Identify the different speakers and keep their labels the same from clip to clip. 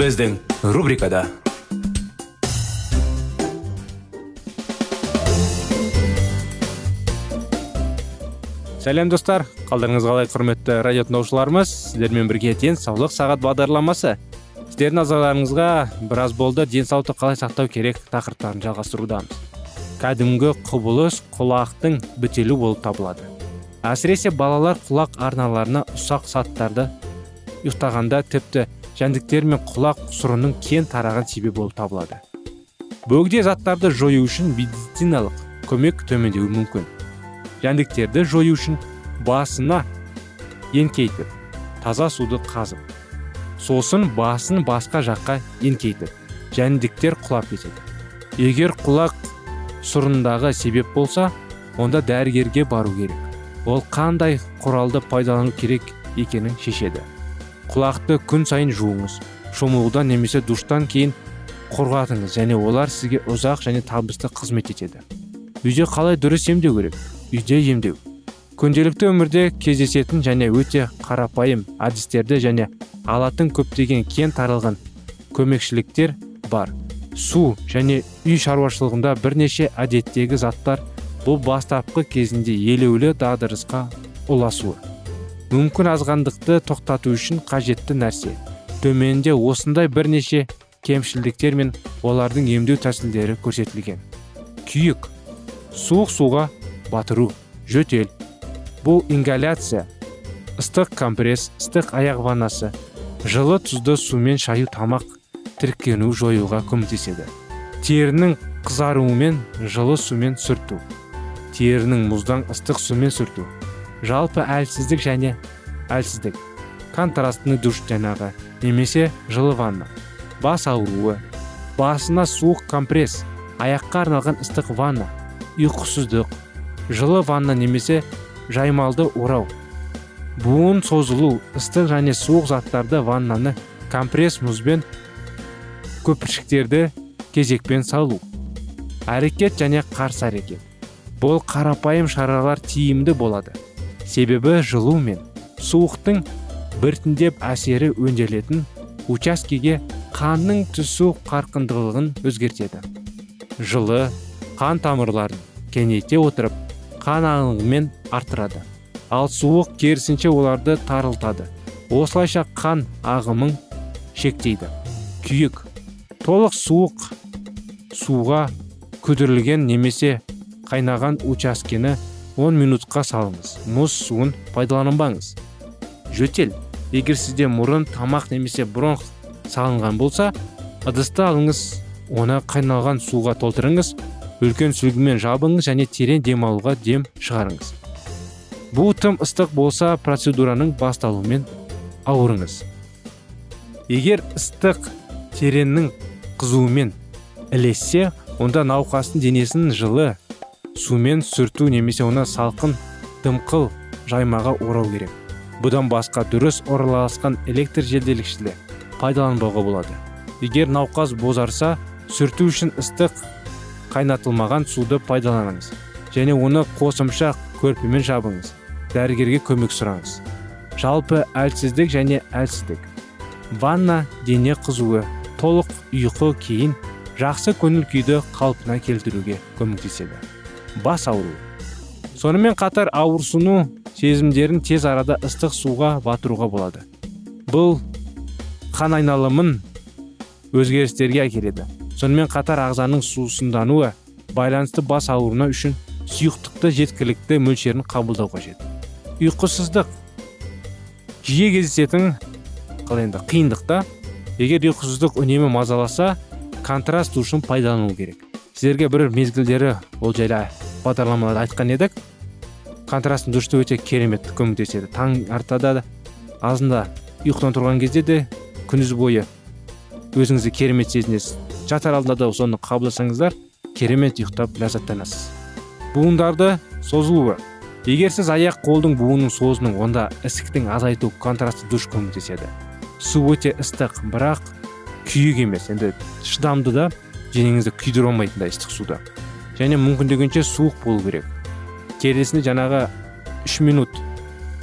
Speaker 1: Біздің рубрикада сәлем достар. Қалдарыңыз қалай құрметті радио тыңдаушыларымыз? Сіздермен бірге денсаулық сағат бағдарламасы. Сіздердің назарларыңызға біраз болды денсаулықты қалай сақтау керек тақырыптарын жалғастырудамыз кәдімгі құбылыс құлақтың бітелу болып табылады. Әсіресе балалар құлақ арналарына ұсақ саттарды ұйықтағанда тіпті жәндіктер мен құлақ сұрының кең тараған себеп болып табылады. Бөгде заттарды жою үшін медициналық көмек төмендеуі мүмкін. Жәндіктерді жою үшін басына еңкейтіп таза суды қазып сосын басын басқа жаққа еңкейтіп жәндіктер құлап кетеді. Егер құлақ сұрындағы себеп болса онда дәрігерге бару керек. Ол қандай құралды пайдалану керек екенін шешеді. Құлақты күн сайын жуыңыз шомылудан немесе душтан кейін құрғатыңыз және олар сізге ұзақ және табысты қызмет етеді. Үйде қалай дұрыс емдеу керек? Үйде емдеу. Күнделікті өмірде кездесетін және өте қарапайым әдістерді және алатын көптеген кең таралған көмекшіліктер бар. Су және үй шаруашылығында бірнеше әдеттегі заттар бұл бастапқы кезінде елеулі дағдарысқа ұласуы. Мүмкін азғандықты тоқтату үшін қажетті нәрсе. Төменде осындай бірнеше кемшілдіктер мен олардың емдеу тәсілдері көрсетілген. Күйік. Суық суға батыру. Жөтел. Бұл ингаляция. Ыстық компресс ыстық аяқ ваннасы жылы тұзды сумен шаю тамақ тіркену жоюға көмектеседі. Терінің қызаруымен жылы сумен сүрту. Терінің мұздан ыстық сумен сүрту. Жалпы әлсіздік және әлсіздік контрастный душ жаңағы. Немесе жылы ванна. Бас ауруы басына суық компресс аяққа арналған ыстық ванна ұйқысыздық жылы ванна немесе жаймалды орау. Буын созылу ыстық және суық заттарды ваннаны компресс мұзбен көпіршіктерді кезекпен салу. Әрекет және қарсы әрекет. Бұл қарапайым шаралар тиімді болады. Себебі жылу мен суықтың біртіндеп әсері өнделетін учаскеге қанның түсу қарқындылығын өзгертеді. Жылы қан тамырларын кеңейте отырып қан ағымын арттырады. Ал суық керісінше оларды тарылтады. Осылайша қан ағымын шектейді. Күйік. Толық суық суға күдірілген немесе қайнаған учаскені 10 минутқа салыңыз. Мұз суын пайдаланбаңыз. Жөтел егер сізде мұрын тамақ немесе бронх салынған болса ыдысты алыңыз оны қайналған суға толтырыңыз үлкен сүлгімен жабыңыз және терең демалуға дем шығарыңыз. Бұл тым ыстық болса процедураның басталуымен ауырыңыз. Егер ыстық тереңнің қызуымен ілессе онда науқастың денесін жылы сумен сүрту немесе оны салқын дымқыл жаймаға орау керек. Бұдан басқа дұрыс орналасқан электр желдеткішті пайдаланбауға болады. Егер науқас бозарса сүрту үшін ыстық қайнатылмаған суды пайдаланыңыз және оны қосымша көрпемен жабыңыз. Дәрігерге көмек сұраңыз. Жалпы әлсіздік және әлсіздік. Ванна дене қызуы толық ұйқы кейін жақсы көңіл күйді қалпына келтіруге көмектеседі. Бас ауру сонымен қатар ауырсыну сезімдерін тез арада ыстық суға батыруға болады. Бұл қан айналымын өзгерістерге әкеледі. Сонымен қатар ағзаның сусындануы байланысты бас ауруына үшін сұйықтықты жеткілікті мөлшерін қабылдау қажет. Ұйқысыздық жиі кездесетін қалай енді қиындық та егер ұйқысыздық үнемі мазаласа контраст душын пайдалану керек. Сіздерге бір мезгілдері ол жайлы бағдарламаларда айтқан едік. Контрастный душты өте керемет көмектеседі. Таң артада да азында ұйқыдан тұрған кезде де күндіз бойы өзіңізді керемет сезінесіз. Жатар алдында да соны қабылдасаңыздар керемет ұйықтап ләззаттанасыз. Буындарды созылуы. Егер сіз аяқ қолдың буынын созының онда ісіктің азайту контрастты душ көмектеседі. Су өте ыстық бірақ күйік емес. Енді шыдамды да денеңізді күйдіре алмайтындай ыстық суда. Және мүмкіндігінше суық болу керек. Келесінде жаңағы үш минут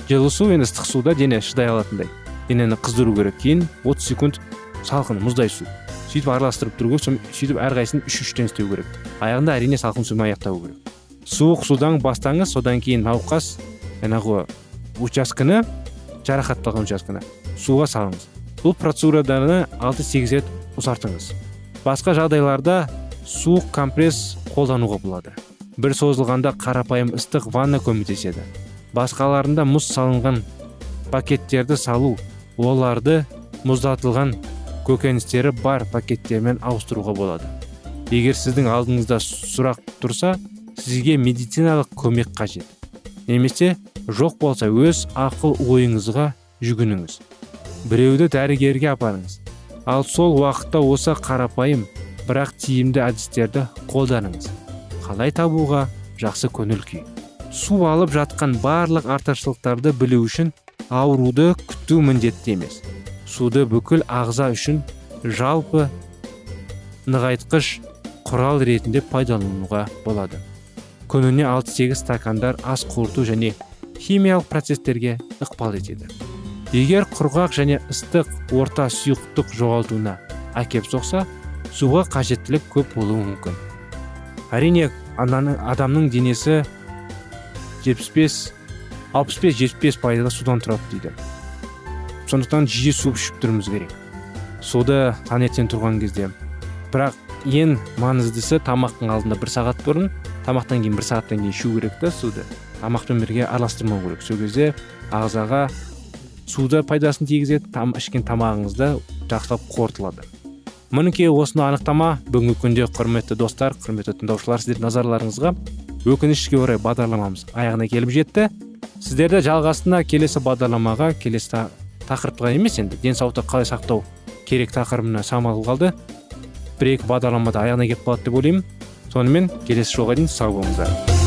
Speaker 1: жылы су енді ыстық суда дене шыдай алатындай. Денені қыздыру керек. Кейін 30 секунд салқын мұздай су. Сөйтіп араластырып тұру керек. Сөйтіп әрқайсысын үш үштен істеу керек. Аяғында әрине салқын сумен аяқтау керек. Суық судан бастаңыз содан кейін науқас жаңағы учаскені жарақатталған учаскені суға салыңыз. Бұл процедураны алты сегіз рет ұзартыңыз. Басқа жағдайларда суық компресс қолдануға болады. Бір созылғанда қарапайым ыстық ванна көмектеседі. Басқаларында мұз салынған пакеттерді салу оларды мұздатылған көкөністері бар пакеттермен ауыстыруға болады. Егер сіздің алдыңызда сұрақ тұрса сізге медициналық көмек қажет. Немесе жоқ болса өз ақыл ойыңызға жүгініңіз. Біреуді дәрігерге апарыңыз. Ал сол уақытта осы қарапайым бірақ тиімді әдістерді қолданыңыз. Қалай табуға жақсы көңіл күй. Су алып жатқан барлық артықшылықтарды білу үшін ауруды күту міндетті емес. Суды бүкіл ағза үшін жалпы нығайтқыш құрал ретінде пайдалануға болады. Күніне 6-8 стакандар ас қорыту және химиялық процестерге ықпал етеді. Егер құрғақ және ыстық орта сұйықтық жоғалтуына әкеп соқса суға қажеттілік көп болуы мүмкін. Әрине адамның денесі 75 65 75 пайызға судан тұрады дейді. Сондықтан жиі су ішіп тұруымыз керек. Суды таңертең тұрған кезде. Бірақ ең маңыздысы тамақтың алдында бір сағат бұрын тамақтан кейін бір сағаттан кейін ішу керек та суды. Тамақпен бірге араластырмау керек. Сол кезде ағзаға суды пайдасын тигізеді там, ішкен тамағыңызда жақсылап қорытылады. Мінекей осыны анықтама. Бүгінгі күнде құрметті достар құрметті тыңдаушылар сіздердің назарларыңызға өкінішке орай бағдарламамыз аяғына келіп жетті. Сіздерді жалғасына келесі бағдарламаға келесі тақырыпқа емес енді денсаулықты қалай сақтау керек тақырыбына самал қалды. Бір екі бағдарламада аяғына келіп қалады деп ойлаймын. Сонымен келесі жолға дейін сау болыңыздар.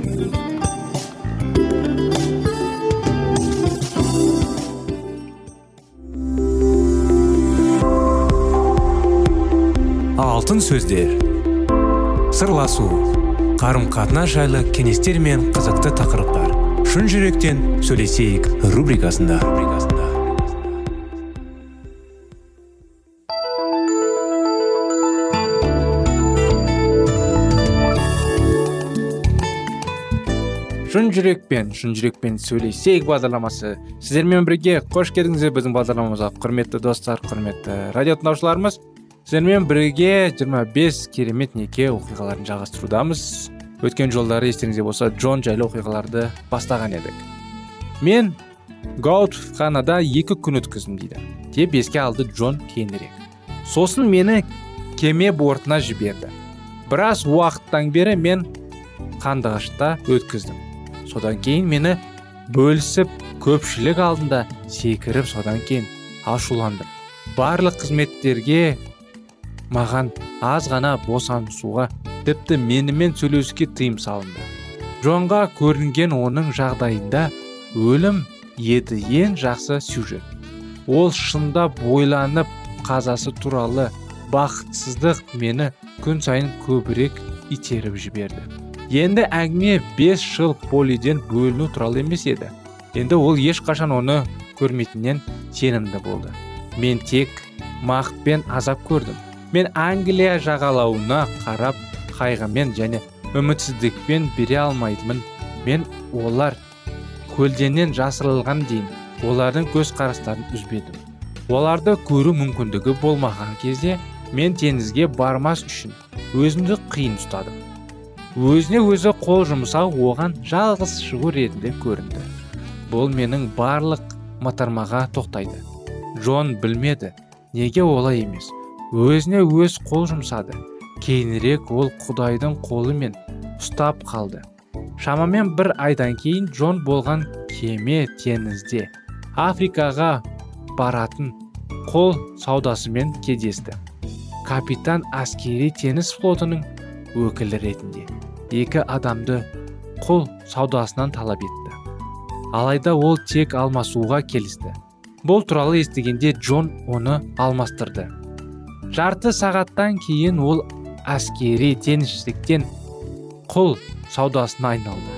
Speaker 2: Алтын сөздер. Сырласу қарым қатынас жайлы кеңестер мен қызықты тақырыптар. Шын жүректен сөйлесейік рубрикасында.
Speaker 1: Шын жүрекпен шын жүрекпен сөйлесейік бағдарламасы. Сіздермен бірге қош келдіңіздер біздің бағдарламамызға құрметті достар құрметті радио тыңдаушыларымыз сіздермен бірге 25 керемет неке оқиғаларын жалғастырудамыз. Өткен жолдары естеріңізде болса джон жайлы оқиғаларды бастаған едік. Мен гаутханада екі күн өткіздім дейді деп еске алды джон кейінірек сосын мені кеме бортына жіберді. Біраз уақыттан бері мен қандығышта өткіздім. Содан кейін мені бөлісіп көпшілік алдында секіріп содан кейін ашуландым. Барлық қызметтерге маған аз ғана босанысуға тіпті менімен сөйлесуге тыйым салынды. Джонға көрінген оның жағдайында өлім еді ең жақсы сюжет. Ол шындап ойланып қазасы туралы бақытсыздық мені күн сайын көбірек итеріп жіберді. Енді әңгіме бес жыл полиден бөліну туралы емес еді. Енді ол ешқашан оны көрмейтінен сенімді болды. Мен тек мақыт пен азап көрдім. Мен англия жағалауына қарап қайғымен және үмітсіздікпен бере алмайтынмын. Мен олар көлденен жасырылған дейін олардың көз қарастарын үзбедім. Оларды көру мүмкіндігі болмаған кезде мен теңізге бармас үшін өзімді қиын ұстадым. Өзіне өзі қол жұмсау оған жалғыз шығу ретінде көрінді. Бұл менің барлық матармаға тоқтайды. Джон білмеді неге олай емес. Өзіне өз қол жұмсады. Кейінірек ол құдайдың қолымен ұстап қалды. Шамамен бір айдан кейін джон болған кеме теңізде африкаға баратын қол саудасымен кездесті. Капитан әскери теңіз флотының өкілі ретінде екі адамды құл саудасынан талап етті. Алайда ол тек алмасуға келісті. Бұл туралы естігенде джон оны алмастырды. Жарты сағаттан кейін ол әскери теңізшіліктен құл саудасына айналды.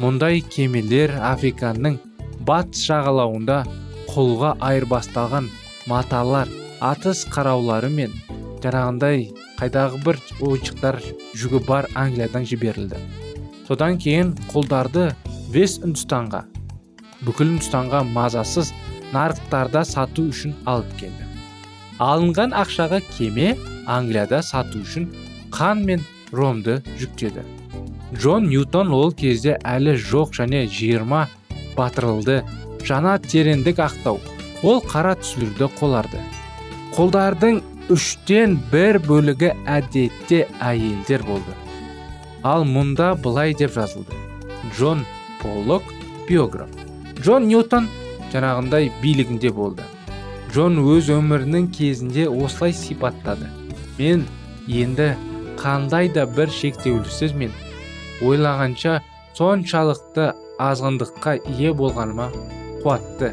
Speaker 1: Мұндай кемелер африканың батыс жағалауында құлға айырбасталған маталар атыс қараулары мен жаңағындай қайдағы бір ойыншықтар жүгі бар англиядан жіберілді. Содан кейін құлдарды вес үндістанға бүкіл үндістанға мазасыз нарықтарда сату үшін алып келді. Алынған ақшаға кеме англияда сату үшін қан мен ромды жүктеді. Джон ньютон ол кезде әлі жоқ және 20 батырылды. Жаңа тереңдік ақтау. Ол қара түсілерді қоларды. Қолдардың үштен бір бөлігі әдетте әйелдер болды. Ал мұнда былай деп жазылды. Джон поллок биограф. Джон ньютон жаңағындай билігінде болды. Джон өз өмірінің кезінде осылай сипаттады. Мен енді қандай да бір шектеулісіз мен ойлағанша соншалықты азғындыққа ие болғаныма қуатты.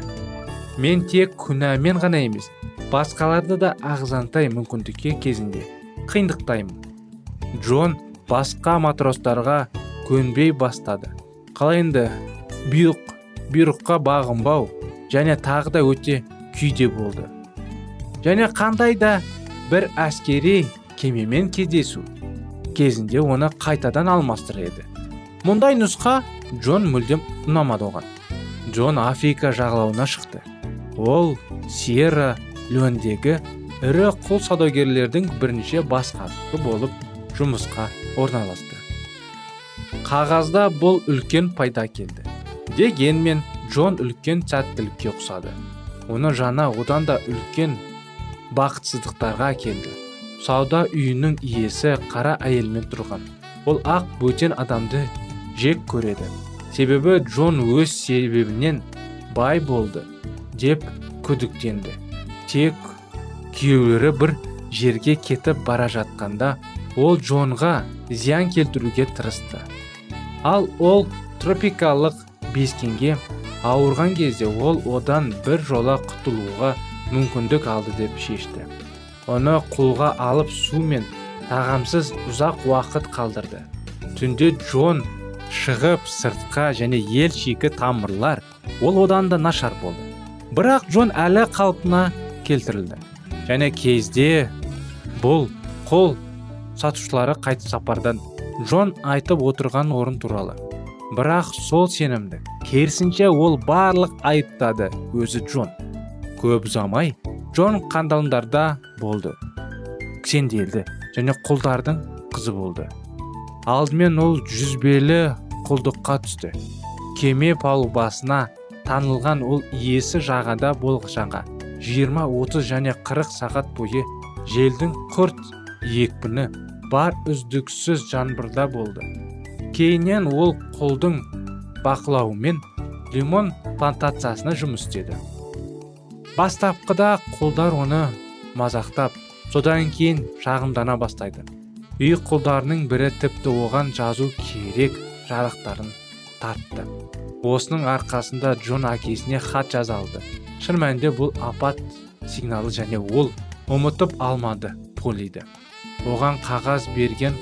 Speaker 1: Мен тек күнәмен ғана емес басқаларды да ағзантай мүмкіндікке кезінде қиындықтаймын джон басқа матростарға көнбей бастады. Қалай енді? Бұйрық бұйрыққа бағынбау және тағы да өте күйде болды. Және қандай да бір әскери кемемен кездесу кезінде оны қайтадан алмастыр еді. Мұндай нұсқа джон мүлдем ұнамады оған. Джон африка жағалауына шықты. Ол сьерра леондегі ірі құл саудагерлердің бірінші басқаруы болып жұмысқа орналасты. Қағазда бұл үлкен пайда келді дегенмен джон үлкен сәттілікке ұқсады. Оны жаңа одан да үлкен бақытсыздықтарға келді сауда үйінің иесі қара әйелмен тұрған. Ол ақ бөтен адамды жек көреді. Себебі джон өз себебінен бай болды деп күдіктенді. Тек күйеулері бір жерге кетіп бара жатқанда ол джонға зиян келтіруге тырысты. Ал ол тропикалық бескенге ауырған кезде ол одан бір жола құтылуға мүмкіндік алды деп шешті. Оны құлға алып су мен тағамсыз ұзақ уақыт қалдырды. Түнде джон шығып сыртқа және ел шикі тамырлар ол одан да нашар болды. Бірақ джон әлі қалпына келтірілді. Және кезде бұл қол сатушылары қайтып сапардан джон айтып отырған орын туралы. Бірақ сол сенімді керісінше ол барлық айыптады өзі джон. Көп ұзамай джон қандалымдарда болды. Кісенделді және құлдардың қызы болды. Алдымен ол жүзбелі құлдыққа түсті. Кеме палубасына танылған ол иесі жағада болғанға 20-30 және 40 сағат бойы желдің құрт екпіні бар үздіксіз жаңбырда болды. Кейіннен ол құлдың бақылауымен лимон плантациясына жұмыс істеді. Бастапқыда құлдар оны мазақтап содан кейін шағымдана бастайды. Үй құлдарының бірі тіпті оған жазу керек жарақтарын тартты. Осының арқасында джон әкесіне хат жаза алды шын мәнінде бұл апат сигналы және ол ұмытып алмады полиді. Оған қағаз берген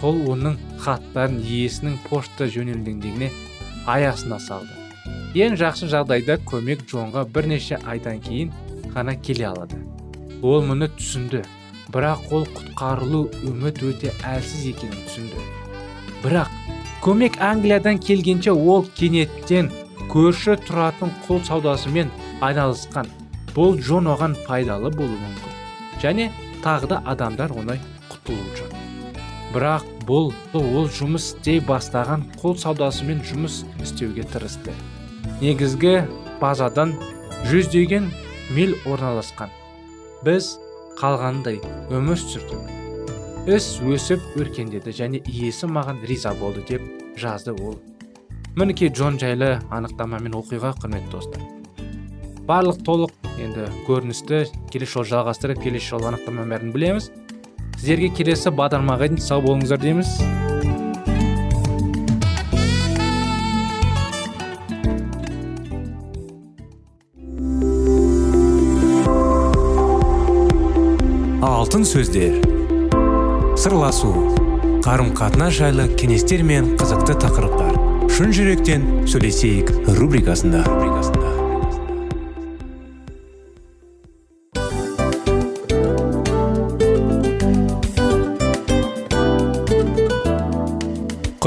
Speaker 1: құл оның хаттарын иесінің пошта жөнелгендігіне аясына салды. Ең жақсы жағдайда көмек джонға бірнеше айдан кейін ғана келе алады. Ол мұны түсінді бірақ ол құтқарылу үміт өте әлсіз екенін түсінді. Бірақ көмек англиядан келгенше ол кенеттен көрші тұратын құл саудасымен айналысқан. Бұл джон оған пайдалы болуы мүмкін. Және тағы да адамдар оңай құтылуы үшін бірақ бұл ол жұмыс істей бастаған құл саудасымен жұмыс істеуге тырысты. Негізгі базадан жүздеген миль орналасқан. Біз қалғандай өмір сүрдік. Іс өсіп өркендеді және иесі маған риза болды деп жазды ол. Мінекей джон жайлы анықтама мен оқиға құрметті достар. Барлық толық енді көріністі келесі жолы жалғастырып келесі жолы анықтаманың бәрін білеміз. Сіздерге келесі бағдарламаға дейін сау болыңыздар дейміз.
Speaker 2: Алтын сөздер. Сырласу. Қарым қатынас жайлы кеңестер мен қызықты тақырыптар. Шын жүректен сөйлесейік рубрикасында.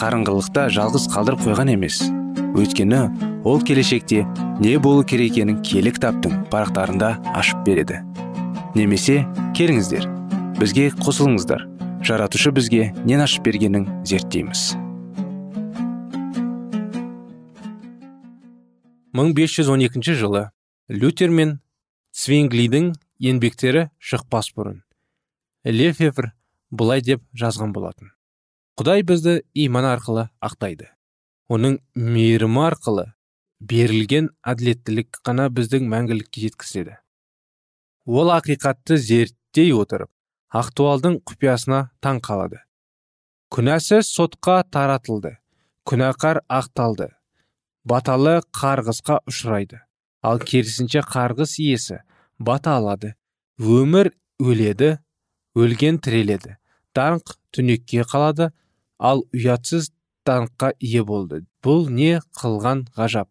Speaker 1: қарыңғылықта жалғыз қалдырып қойған емес. Өйткені ол келешекте не болу керек екенін киелі кітаптың парақтарында ашып береді. Немесе келіңіздер бізге қосылыңыздар. Жаратушы бізге нен ашып бергенін зерттейміз. 1512 жылы лютер мен свинглидің еңбектері шықпас бұрын. Лефевр былай деп жазған болатын. Құдай бізді иман арқылы ақтайды. Оның мейірімі арқылы берілген әділеттілік қана біздің мәңгілікке жеткізеді ол ақиқатты зерт зерттей отырып актуалдың құпиясына таң қалады. Күнәсі сотқа таратылды күнәқар ақталды. Баталы қарғысқа ұшырайды. Ал керісінше қарғыс иесі бата алады. Өмір өледі өлген тіреледі. Даңқ түнекке қалады ал ұятсыз даңққа ие болды. Бұл не қылған ғажап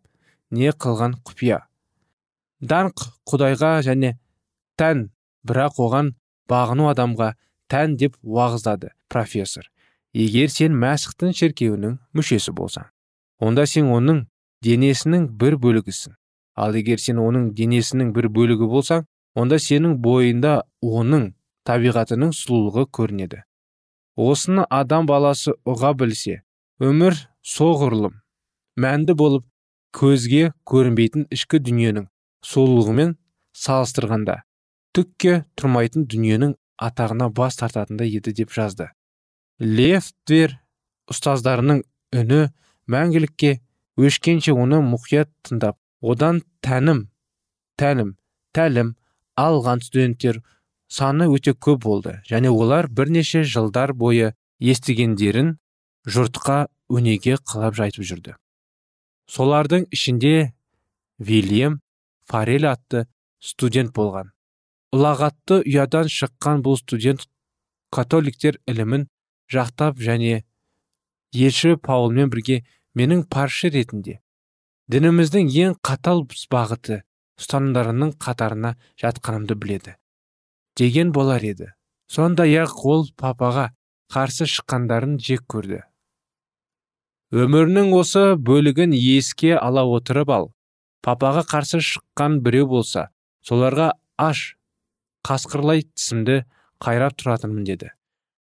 Speaker 1: не қылған құпия? Даңқ құдайға және тән бірақ оған бағыну адамға тән деп уағыздады профессор. Егер сен мәсіхтің шіркеуінің мүшесі болсаң онда сен оның денесінің бір бөлігісің. Ал егер сен оның денесінің бір бөлігі болсаң онда сенің бойында оның табиғатының сұлулығы көрінеді. Осыны адам баласы ұға білсе өмір соғұрлым мәнді болып көзге көрінбейтін ішкі дүниенің сұлулығымен салыстырғанда түкке тұрмайтын дүниенің атағына бас тартатындай еді деп жазды. Левтвер ұстаздарының үні мәңгілікке өшкенше оны мұқият тыңдап одан тәнім тәлім тәлім алған студенттер саны өте көп болды. Және олар бірнеше жылдар бойы естігендерін жұртқа өнеге қылап жайтып жүрді. Солардың ішінде вильям фарель атты студент болған. Ұлағатты ұядан шыққан бұл студент католиктер ілімін жақтап және елші паулмен бірге менің паршы ретінде дініміздің ең қатал бағыты ұстанымдарының қатарына жатқанымды біледі. Деген болар еді. Сондай ақ ол папаға қарсы шыққандарын жек көрді. Өмірінің осы бөлігін еске ала отырып ал. Папаға қарсы шыққан біреу болса соларға аш қасқырлай тісімді қайрап тұратынмын деді.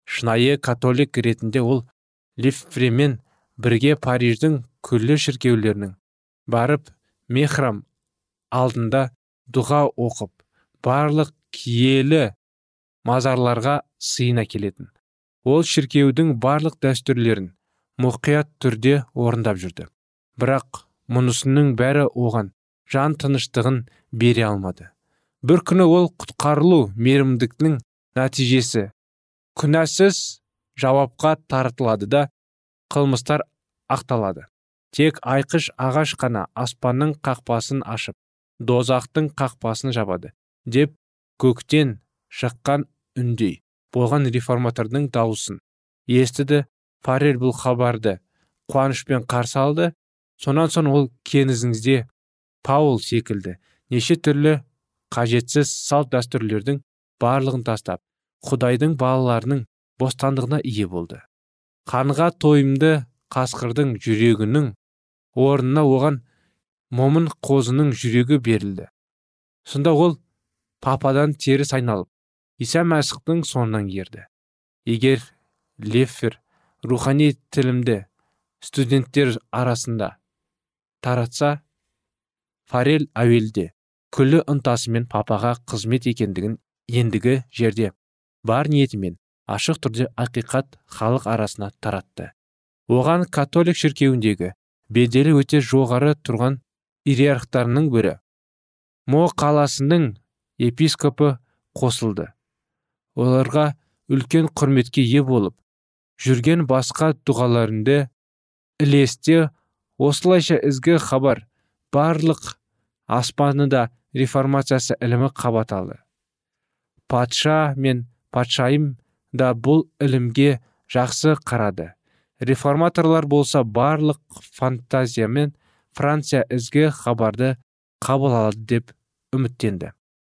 Speaker 1: Шынайы католик ретінде ол лиффремен бірге париждің күллі шіркеулерінің барып мехрам алдында дұға оқып барлық киелі мазарларға сыйын әкелетін ол шіркеудің барлық дәстүрлерін мұқият түрде орындап жүрді. Бірақ мұнысының бәрі оған жан тыныштығын бере алмады. Бір күні ол құтқарылу мейірімдіктің нәтижесі күнәсіз жауапқа тартылады да қылмыстар ақталады. Тек айқыш ағаш қана аспанның қақпасын ашып дозақтың қақпасын жабады деп көктен шыққан үндей болған реформатордың дауысын естіді. Фаррель бұл хабарды қуанышпен қарсы алды. Сонан соң ол кеңізіңізде паул секілді неше түрлі қажетсіз салт дәстүрлердің барлығын тастап құдайдың балаларының бостандығына ие болды. Қанға тойымды қасқырдың жүрегінің орнына оған момын қозының жүрегі берілді. Сонда ол пападан теріс айналып иса мәсіхтің соңынан ерді. Егер леффер рухани тілімді студенттер арасында таратса фарел әуелде күллі ынтасымен папаға қызмет екендігін ендігі жерде бар ниетімен ашық түрде ақиқат халық арасына таратты. Оған католик шіркеуіндегі беделі өте жоғары тұрған иерархтарының бірі мо қаласының епископы қосылды. Оларға үлкен құрметке ие болып жүрген басқа дұғаларында ілесте осылайша ізгі хабар барлық аспаны да реформациясы ілімі қабат алды. Патша мен патшайым да бұл ілімге жақсы қарады. Реформаторлар болса барлық фантазиямен франция ізгі хабарды қабыл алады деп үміттенді.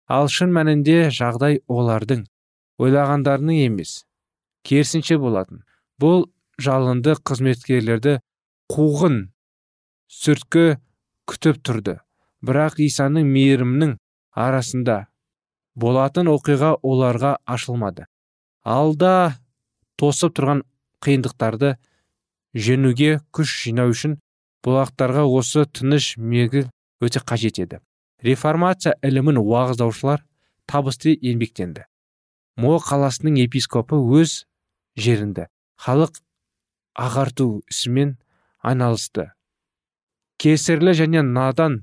Speaker 1: Ал шын мәнінде жағдай олардың ойлағандарының емес. Керісінше болатын. Бұл жалынды қызметкерлерді қуғын сүрткі күтіп тұрды. Бірақ исаның мейірімнің арасында болатын оқиға оларға ашылмады. Алда тосып тұрған қиындықтарды женуге күш жинау үшін бұлақтарға осы тыныш мегі өте қажет еді. Реформация ілімін уағыздаушылар табысты еңбектенді. Мо қаласының епископы өз жерінде халық ағарту ісімен айналысты. Кесірлі және надан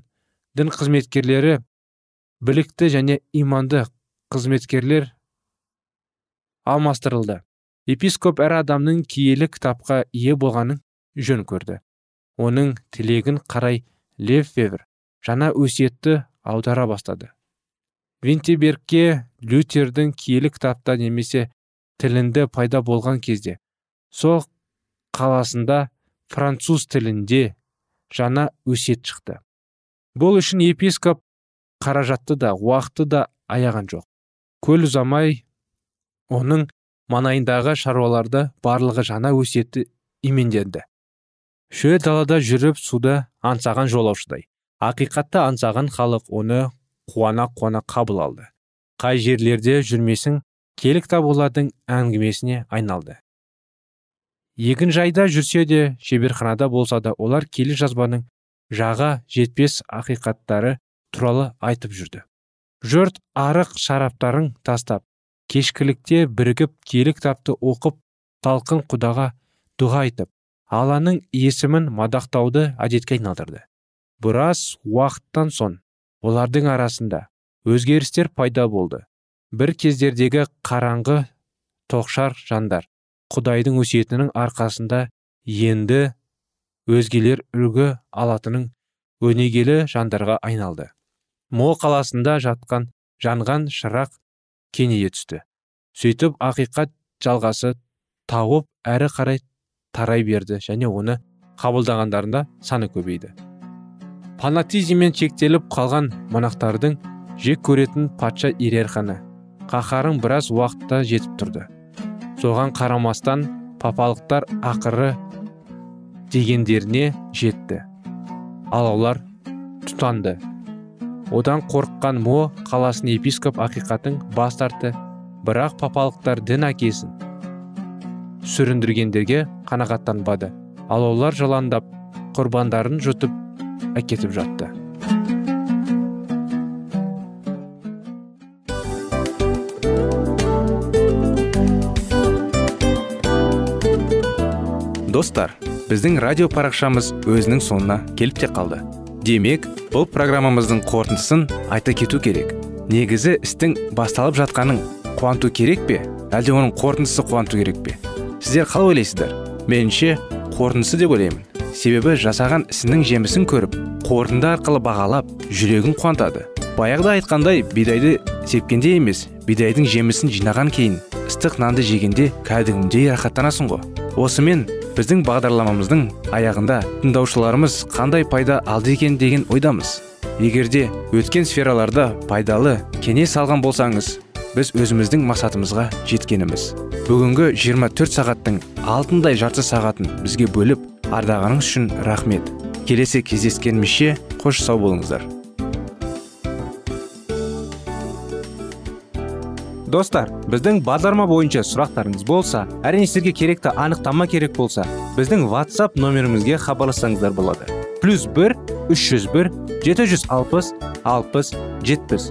Speaker 1: дін қызметкерлері білікті және иманды қызметкерлер алмастырылды. Епископ әр адамның киелі кітапқа ие болғанын жөн көрді. Оның тілегін қарай лев жаңа өсиетті аудара бастады. Винтебергке лютердің киелі кітапта немесе тілінде пайда болған кезде сол қаласында француз тілінде жаңа өсиет шықты. Бұл үшін епископ қаражатты да уақытты да аяған жоқ. Көл ұзамай оның манайындағы шаруаларды барлығы жаңа өсиетті именденді шөл далада жүріп суды аңсаған жолаушыдай. Ақиқатты аңсаған халық оны қуана қуана қабыл алды. Қай жерлерде жүрмесің келік кітап олардың әңгімесіне айналды. Егін жайда жүрсе де шеберханада болса да олар келі жазбаның жаға жетпес ақиқаттары туралы айтып жүрді. Жұрт арық шараптарын тастап кешкілікте бірігіп киелі кітапты оқып талқын құдаға дұға айтып алланың есімін мадақтауды әдетке айналдырды. Біраз уақыттан соң олардың арасында өзгерістер пайда болды. Бір кездердегі қараңғы тоқшар жандар құдайдың өсиетінің арқасында енді өзгелер үлгі алатының өнегелі жандарға айналды. Мо қаласында жатқан жанған шырақ кенее түсті. Сөйтіп ақиқат жалғасы тауып әрі қарай тарай берді және оны қабылдағандарында саны көбейді. Фанатизммен шектеліп қалған монахтардың жек көретін патша иерарханы қаһарың біраз уақытта жетіп тұрды. Соған қарамастан папалықтар ақыры дегендеріне жетті. Алаулар тұтанды. Одан қорыққан мо қаласын епископ ақиқатын бас тартты. Бірақ папалықтар дін әкесін сүріндіргендерге қанағаттанбады. Алаулар жаландап құрбандарын жұтып әкетіп жатты
Speaker 2: достар біздің радио парақшамыз өзінің соңына келіп те қалды демек бұл программамыздың қорытындысын айта кету керек негізі істің басталып жатқаның қуанту керек пе әлде оның қорытындысы қуанту керек пе сіздер қалай ойлайсыздар меніңше қорытындысы деп ойлаймын себебі жасаған ісінің жемісін көріп қорытынды арқылы бағалап жүрегін қуантады. Баяғыда айтқандай бидайды сепкенде емес бидайдың жемісін жинаған кейін ыстық нанды жегенде кәдімгідей рахаттанасың ғой. Осымен біздің бағдарламамыздың аяғында тыңдаушыларымыз қандай пайда алды екен деген ойдамыз. Егерде өткен сфераларда пайдалы кеңес алған болсаңыз біз өзіміздің мақсатымызға жеткеніміз. Бүгінгі 24 сағаттың алтындай жарты сағатын бізге бөліп ардағаныңыз үшін рахмет. Келесі кездескенімізше қош сау болыңыздар.
Speaker 1: Достар біздің бағдарлама бойынша сұрақтарыңыз болса әрине сіздерге керекті анықтама керек болса біздің whatsapp нөмірімізге хабарлассаңыздар болады. Плюс бір үш жүз бір жеті жүз алпыс алпыс жетпіс.